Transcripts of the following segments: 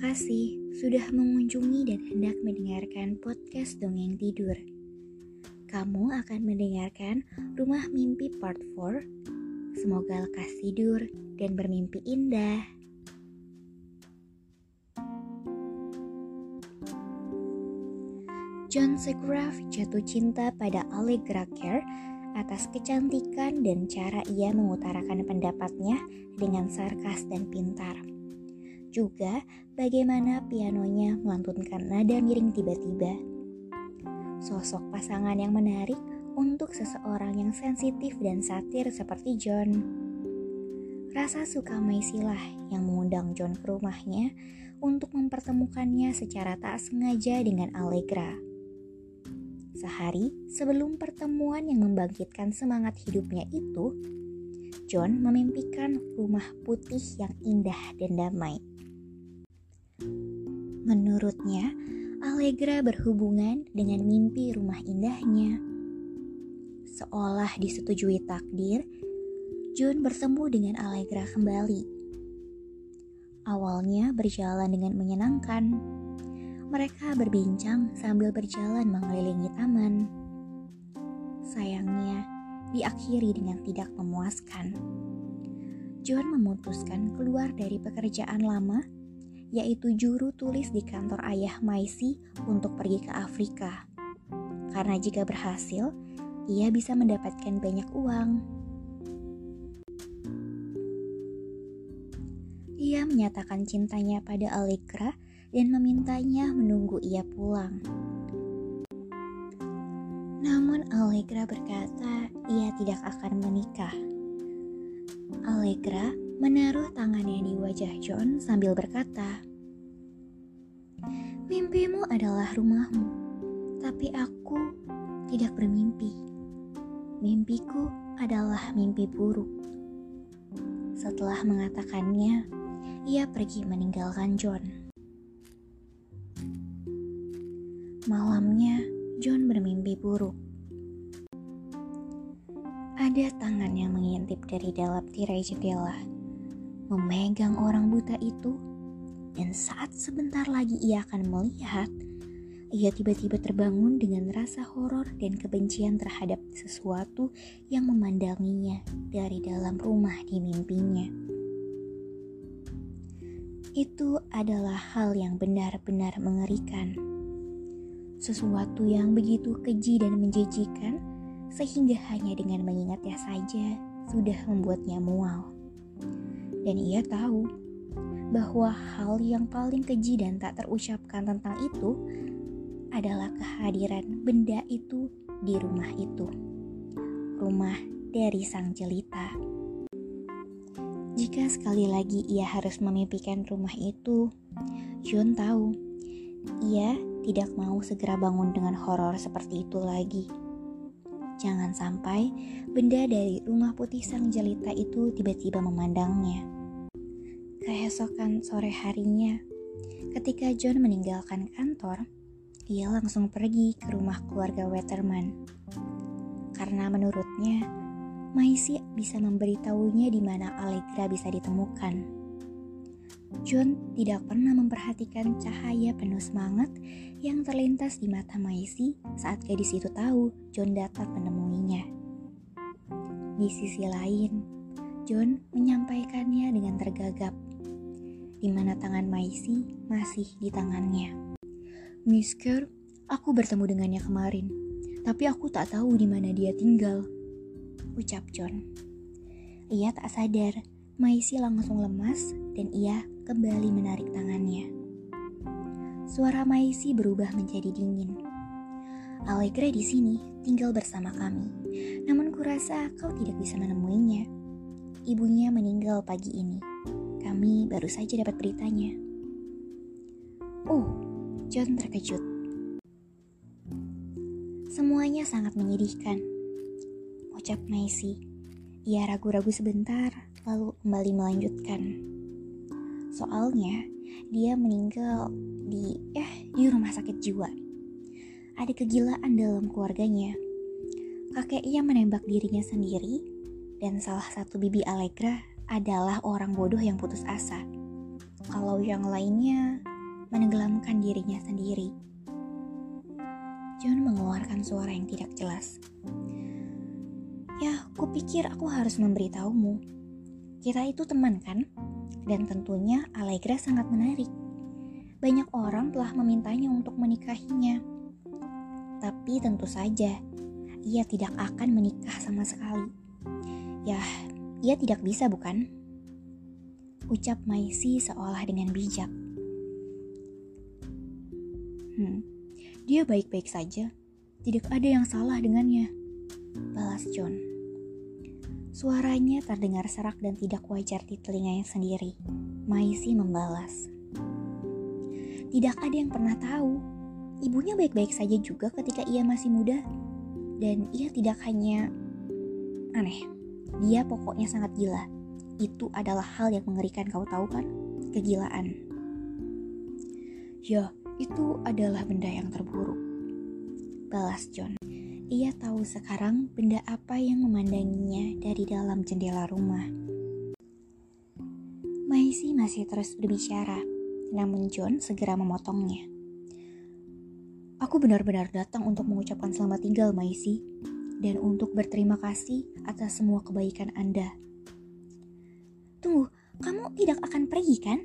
Kasih sudah mengunjungi dan hendak mendengarkan podcast Dongeng Tidur. Kamu akan mendengarkan Rumah Mimpi Part 4. Semoga lekas tidur dan bermimpi indah. John Segrave jatuh cinta pada Allegra Kerr atas kecantikan dan cara ia mengutarakan pendapatnya dengan sarkas dan pintar. Juga bagaimana pianonya melantunkan nada miring tiba-tiba. Sosok pasangan yang menarik untuk seseorang yang sensitif dan satir seperti John. Rasa suka Maisilah yang mengundang John ke rumahnya untuk mempertemukannya secara tak sengaja dengan Allegra. Sehari sebelum pertemuan yang membangkitkan semangat hidupnya itu, John memimpikan rumah putih yang indah dan damai. Menurutnya, Allegra berhubungan dengan mimpi rumah indahnya. Seolah disetujui takdir, John bertemu dengan Allegra kembali. Awalnya berjalan dengan menyenangkan. Mereka berbincang sambil berjalan mengelilingi taman. Sayangnya, diakhiri dengan tidak memuaskan. John memutuskan keluar dari pekerjaan lama, yaitu juru tulis di kantor ayah Maisi untuk pergi ke Afrika. Karena jika berhasil, ia bisa mendapatkan banyak uang. Ia menyatakan cintanya pada Allegra dan memintanya menunggu ia pulang. Namun Allegra berkata ia tidak akan menikah. Allegra menaruh tangannya di wajah John sambil berkata, "Mimpimu adalah rumahmu, tapi aku tidak bermimpi. Mimpiku adalah mimpi buruk." Setelah mengatakannya, ia pergi meninggalkan John. Malamnya, John bermimpi buruk. Ada tangan yang mengintip dari dalam tirai jendela, memegang orang buta itu, dan saat sebentar lagi ia akan melihat, ia tiba-tiba terbangun dengan rasa horor dan kebencian terhadap sesuatu yang memandanginya dari dalam rumah di mimpinya. Itu adalah hal yang benar-benar mengerikan. Sesuatu yang begitu keji dan menjijikan, sehingga hanya dengan mengingatnya saja sudah membuatnya mual. Dan ia tahu bahwa hal yang paling keji dan tak terucapkan tentang itu adalah kehadiran benda itu di rumah itu. Rumah dari sang jelita. Jika sekali lagi ia harus memimpikan rumah itu, Jun tahu ia tidak mau segera bangun dengan horor seperti itu lagi. Jangan sampai benda dari rumah putih sang jelita itu tiba-tiba memandangnya. Keesokan sore harinya, ketika John meninggalkan kantor, ia langsung pergi ke rumah keluarga Wetterman. Karena menurutnya, Maisi bisa memberitahunya di mana Allegra bisa ditemukan. John tidak pernah memperhatikan cahaya penuh semangat yang terlintas di mata Maisi saat gadis itu tahu John datang menemuinya. Di sisi lain, John menyampaikannya dengan tergagap, di mana tangan Maisi masih di tangannya. Miss Kerr, aku bertemu dengannya kemarin, tapi aku tak tahu di mana dia tinggal ucap John. Ia tak sadar, Maisi langsung lemas dan ia kembali menarik tangannya. suara Maisi berubah menjadi dingin. Allegra di sini tinggal bersama kami, namun kurasa kau tidak bisa menemuinya. Ibunya meninggal pagi ini. Kami baru saja dapat beritanya. Oh, John terkejut. Semuanya sangat menyedihkan. Ucap Maisi. Ia ragu-ragu sebentar, lalu kembali melanjutkan. Soalnya, dia meninggal di eh di rumah sakit jiwa. Ada kegilaan dalam keluarganya. Kakeknya menembak dirinya sendiri dan salah satu bibi Allegra adalah orang bodoh yang putus asa. Kalau yang lainnya menenggelamkan dirinya sendiri. John mengeluarkan suara yang tidak jelas. Ya, kupikir aku harus memberitahumu. Kita itu teman kan? Dan tentunya Allegra sangat menarik banyak orang telah memintanya untuk menikahinya. Tapi tentu saja, ia tidak akan menikah sama sekali. Ya, ia tidak bisa bukan? Ucap Maisi seolah dengan bijak. Hmm, dia baik-baik saja. Tidak ada yang salah dengannya. Balas John. Suaranya terdengar serak dan tidak wajar di telinganya sendiri. Maisi membalas. Tidak ada yang pernah tahu. Ibunya baik-baik saja juga ketika ia masih muda. Dan ia tidak hanya aneh. Dia pokoknya sangat gila. Itu adalah hal yang mengerikan kau tahu kan? Kegilaan. Ya, itu adalah benda yang terburuk. Balas John. Ia tahu sekarang benda apa yang memandanginya dari dalam jendela rumah. Maisi masih terus berbicara namun John segera memotongnya. Aku benar-benar datang untuk mengucapkan selamat tinggal, Maisi, dan untuk berterima kasih atas semua kebaikan Anda. Tunggu, kamu tidak akan pergi kan?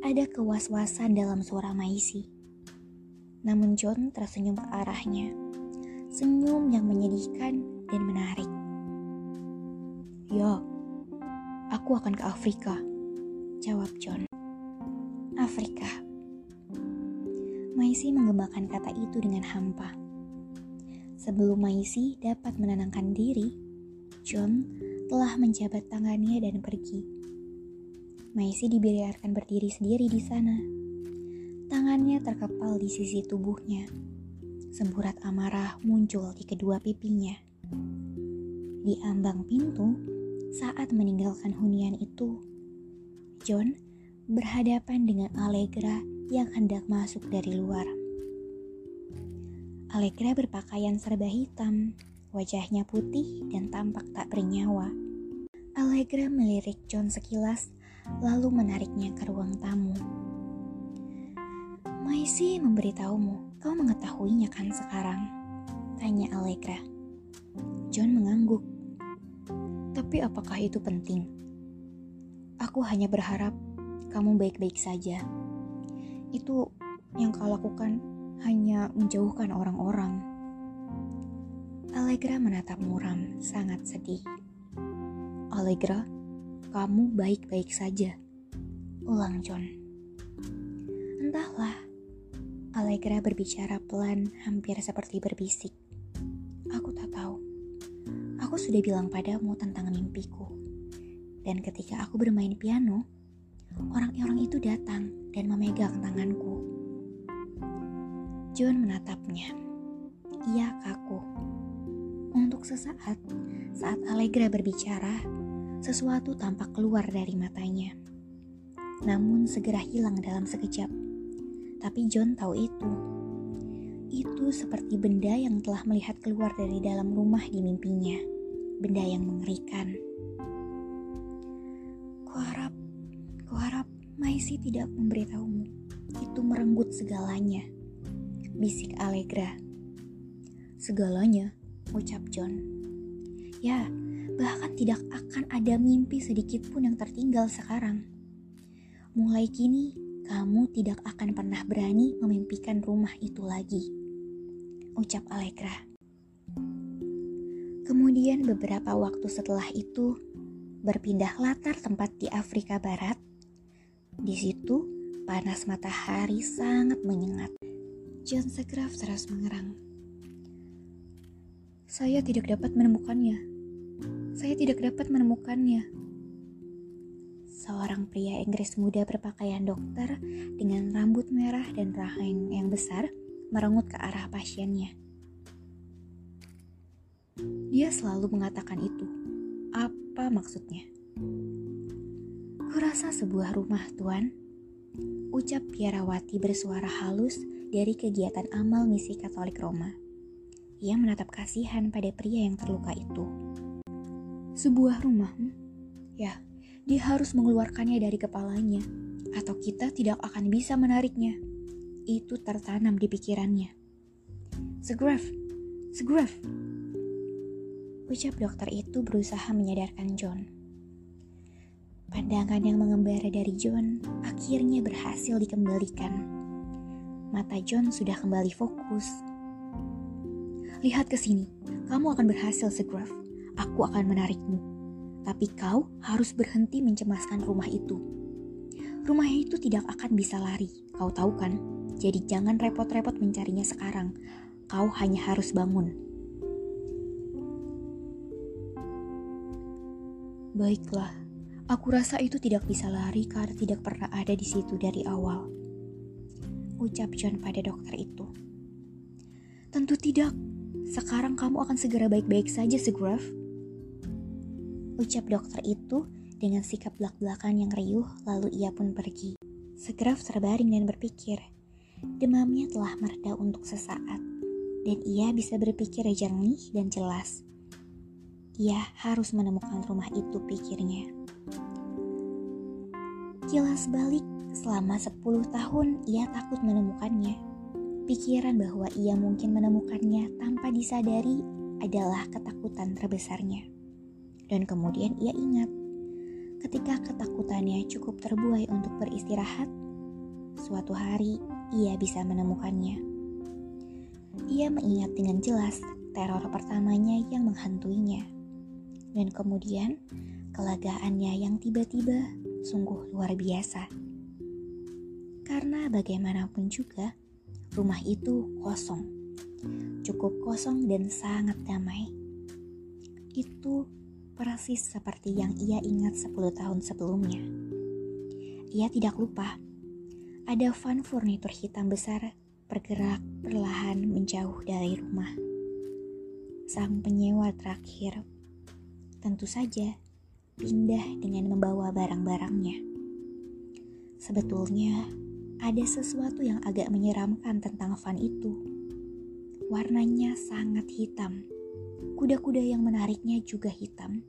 Ada kewas-wasan dalam suara Maisi. Namun John tersenyum ke arahnya. Senyum yang menyedihkan dan menarik. Ya, aku akan ke Afrika, jawab John. Afrika. Maisi menggemakan kata itu dengan hampa. Sebelum Maisi dapat menenangkan diri, John telah menjabat tangannya dan pergi. Maisi dibiarkan berdiri sendiri di sana. Tangannya terkepal di sisi tubuhnya. Semburat amarah muncul di kedua pipinya. Di ambang pintu, saat meninggalkan hunian itu, John berhadapan dengan Allegra yang hendak masuk dari luar. Allegra berpakaian serba hitam, wajahnya putih dan tampak tak bernyawa. Allegra melirik John sekilas, lalu menariknya ke ruang tamu. Maisi memberitahumu, kau mengetahuinya kan sekarang? Tanya Allegra. John mengangguk. Tapi apakah itu penting? Aku hanya berharap kamu baik-baik saja. Itu yang kau lakukan hanya menjauhkan orang-orang. Allegra menatap muram, sangat sedih. Allegra, kamu baik-baik saja. Ulang John. Entahlah. Allegra berbicara pelan, hampir seperti berbisik. Aku tak tahu. Aku sudah bilang padamu tentang mimpiku. Dan ketika aku bermain piano, orang-orang itu datang dan memegang tanganku. John menatapnya. Ia kaku. Untuk sesaat, saat Allegra berbicara, sesuatu tampak keluar dari matanya. Namun segera hilang dalam sekejap. Tapi John tahu itu. Itu seperti benda yang telah melihat keluar dari dalam rumah di mimpinya. Benda yang mengerikan. Kuharap Kuharap Maisi tidak memberitahumu. Itu merenggut segalanya. Bisik Allegra. Segalanya, ucap John. Ya, bahkan tidak akan ada mimpi sedikit pun yang tertinggal sekarang. Mulai kini, kamu tidak akan pernah berani memimpikan rumah itu lagi. Ucap Allegra. Kemudian beberapa waktu setelah itu, berpindah latar tempat di Afrika Barat, di situ, panas matahari sangat menyengat. John Segraf terus mengerang. Saya tidak dapat menemukannya. Saya tidak dapat menemukannya. Seorang pria Inggris muda berpakaian dokter dengan rambut merah dan rahang yang besar merengut ke arah pasiennya. Dia selalu mengatakan itu. Apa maksudnya? Kurasa sebuah rumah, Tuan. Ucap Piarawati bersuara halus dari kegiatan amal misi Katolik Roma. Ia menatap kasihan pada pria yang terluka itu. Sebuah rumah, hmm? ya, dia harus mengeluarkannya dari kepalanya, atau kita tidak akan bisa menariknya. Itu tertanam di pikirannya. Segraf, Segraf. Ucap dokter itu berusaha menyadarkan John. Pandangan yang mengembara dari John akhirnya berhasil dikembalikan. Mata John sudah kembali fokus Lihat ke sini, kamu akan berhasil, Segraf. Aku akan menarikmu. Tapi kau harus berhenti mencemaskan rumah itu. Rumah itu tidak akan bisa lari, kau tahu kan? Jadi jangan repot-repot mencarinya sekarang. Kau hanya harus bangun. Baiklah, aku rasa itu tidak bisa lari karena tidak pernah ada di situ dari awal. Ucap John pada dokter itu. Tentu tidak, sekarang kamu akan segera baik-baik saja, Segraf. Ucap dokter itu dengan sikap belak-belakan yang riuh, lalu ia pun pergi. Segraf terbaring dan berpikir, demamnya telah mereda untuk sesaat, dan ia bisa berpikir jernih dan jelas. Ia harus menemukan rumah itu, pikirnya. Kilas balik, selama 10 tahun ia takut menemukannya Pikiran bahwa ia mungkin menemukannya tanpa disadari adalah ketakutan terbesarnya. Dan kemudian ia ingat, ketika ketakutannya cukup terbuai untuk beristirahat, suatu hari ia bisa menemukannya. Ia mengingat dengan jelas teror pertamanya yang menghantuinya. Dan kemudian kelagaannya yang tiba-tiba sungguh luar biasa. Karena bagaimanapun juga, rumah itu kosong. Cukup kosong dan sangat damai. Itu persis seperti yang ia ingat 10 tahun sebelumnya. Ia tidak lupa. Ada van furnitur hitam besar bergerak perlahan menjauh dari rumah. Sang penyewa terakhir tentu saja pindah dengan membawa barang-barangnya. Sebetulnya, ada sesuatu yang agak menyeramkan tentang van itu. Warnanya sangat hitam. Kuda-kuda yang menariknya juga hitam.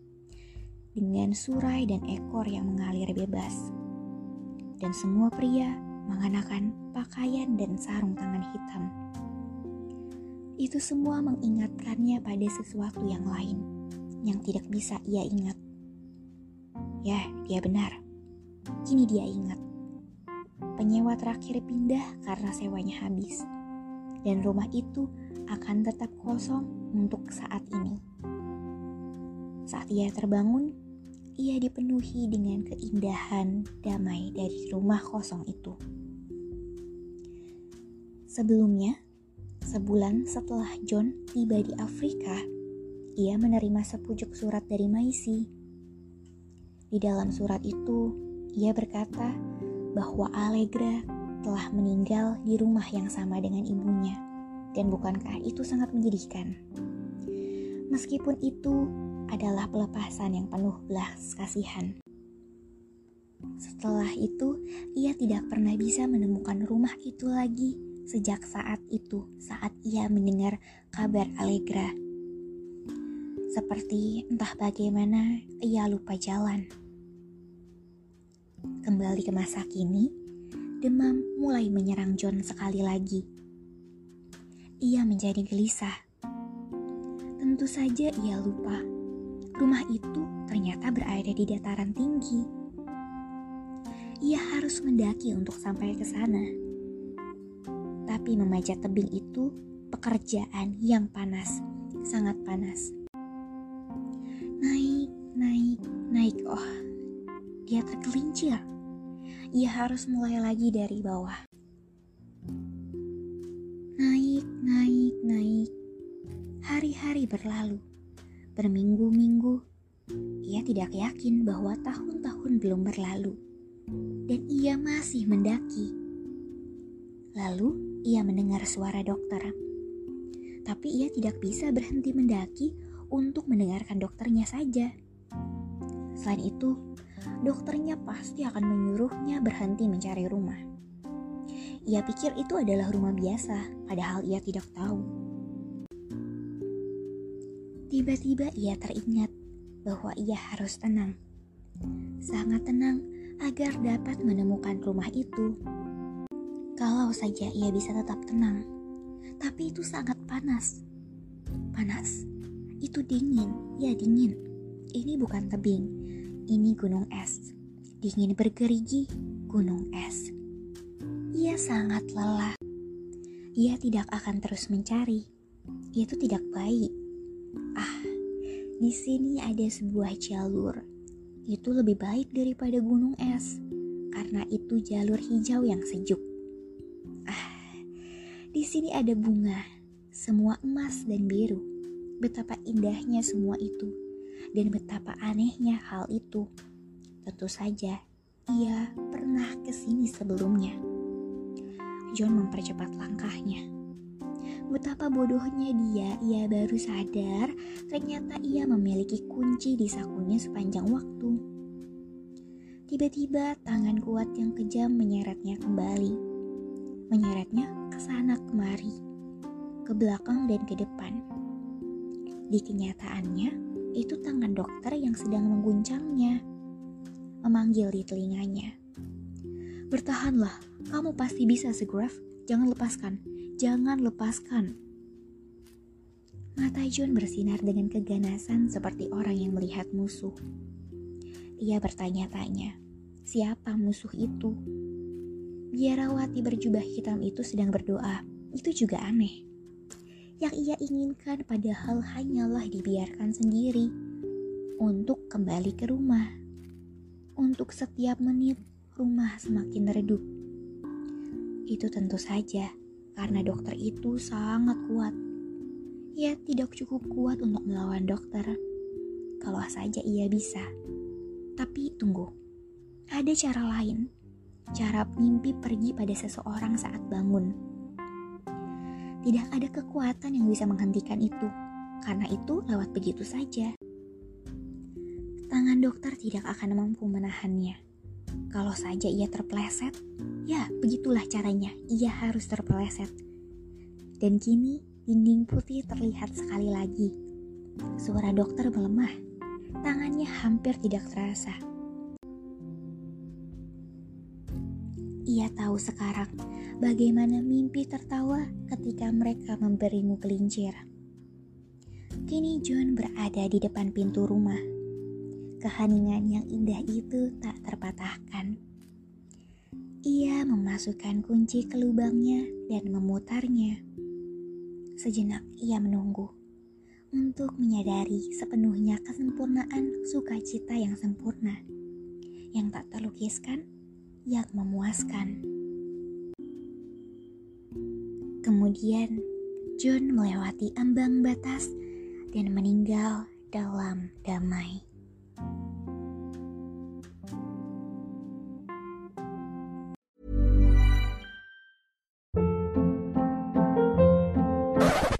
Dengan surai dan ekor yang mengalir bebas. Dan semua pria mengenakan pakaian dan sarung tangan hitam. Itu semua mengingatkannya pada sesuatu yang lain yang tidak bisa ia ingat. Ya, dia benar. Kini dia ingat penyewa terakhir pindah karena sewanya habis, dan rumah itu akan tetap kosong untuk saat ini. Saat ia terbangun, ia dipenuhi dengan keindahan damai dari rumah kosong itu. Sebelumnya, sebulan setelah John tiba di Afrika, ia menerima sepucuk surat dari Maisi. Di dalam surat itu, ia berkata bahwa Allegra telah meninggal di rumah yang sama dengan ibunya. Dan bukankah itu sangat menyedihkan? Meskipun itu adalah pelepasan yang penuh belas kasihan. Setelah itu, ia tidak pernah bisa menemukan rumah itu lagi sejak saat itu, saat ia mendengar kabar Allegra. Seperti entah bagaimana ia lupa jalan. Kembali ke masa kini, demam mulai menyerang John sekali lagi. Ia menjadi gelisah. Tentu saja ia lupa. Rumah itu ternyata berada di dataran tinggi. Ia harus mendaki untuk sampai ke sana. Tapi memanjat tebing itu pekerjaan yang panas, sangat panas. Naik, naik, naik. Oh, dia tergelincir. ia harus mulai lagi dari bawah. Hari-hari berlalu, berminggu-minggu. Ia tidak yakin bahwa tahun-tahun belum berlalu, dan ia masih mendaki. Lalu ia mendengar suara dokter, tapi ia tidak bisa berhenti mendaki untuk mendengarkan dokternya saja. Selain itu, dokternya pasti akan menyuruhnya berhenti mencari rumah. Ia pikir itu adalah rumah biasa, padahal ia tidak tahu. Tiba-tiba ia teringat bahwa ia harus tenang. Sangat tenang agar dapat menemukan rumah itu. Kalau saja ia bisa tetap tenang, tapi itu sangat panas. Panas, itu dingin, ya dingin. Ini bukan tebing, ini gunung es. Dingin bergerigi, gunung es. Ia sangat lelah. Ia tidak akan terus mencari. Itu tidak baik. Ah, di sini ada sebuah jalur. Itu lebih baik daripada gunung es, karena itu jalur hijau yang sejuk. Ah, di sini ada bunga, semua emas dan biru. Betapa indahnya semua itu dan betapa anehnya hal itu. Tentu saja, ia pernah ke sini sebelumnya. John mempercepat langkahnya. Betapa bodohnya dia, ia baru sadar ternyata ia memiliki kunci di sakunya sepanjang waktu. Tiba-tiba tangan kuat yang kejam menyeretnya kembali. Menyeretnya ke sana kemari, ke belakang dan ke depan. Di kenyataannya, itu tangan dokter yang sedang mengguncangnya. Memanggil di telinganya. Bertahanlah, kamu pasti bisa segraf. Jangan lepaskan, jangan lepaskan. Mata John bersinar dengan keganasan seperti orang yang melihat musuh. Ia bertanya-tanya, siapa musuh itu? Biarawati berjubah hitam itu sedang berdoa. Itu juga aneh. Yang ia inginkan padahal hanyalah dibiarkan sendiri untuk kembali ke rumah. Untuk setiap menit rumah semakin redup. Itu tentu saja karena dokter itu sangat kuat. Ia tidak cukup kuat untuk melawan dokter. Kalau saja ia bisa. Tapi tunggu, ada cara lain. Cara mimpi pergi pada seseorang saat bangun tidak ada kekuatan yang bisa menghentikan itu, karena itu lewat begitu saja. Tangan dokter tidak akan mampu menahannya. Kalau saja ia terpeleset, ya begitulah caranya, ia harus terpeleset. Dan kini dinding putih terlihat sekali lagi. Suara dokter melemah, tangannya hampir tidak terasa. Ia tahu sekarang bagaimana mimpi tertawa ketika mereka memberimu gelincir. Kini John berada di depan pintu rumah. Keheningan yang indah itu tak terpatahkan. Ia memasukkan kunci ke lubangnya dan memutarnya. Sejenak ia menunggu untuk menyadari sepenuhnya kesempurnaan sukacita yang sempurna, yang tak terlukiskan, yang memuaskan. Kemudian, John melewati ambang batas dan meninggal dalam damai.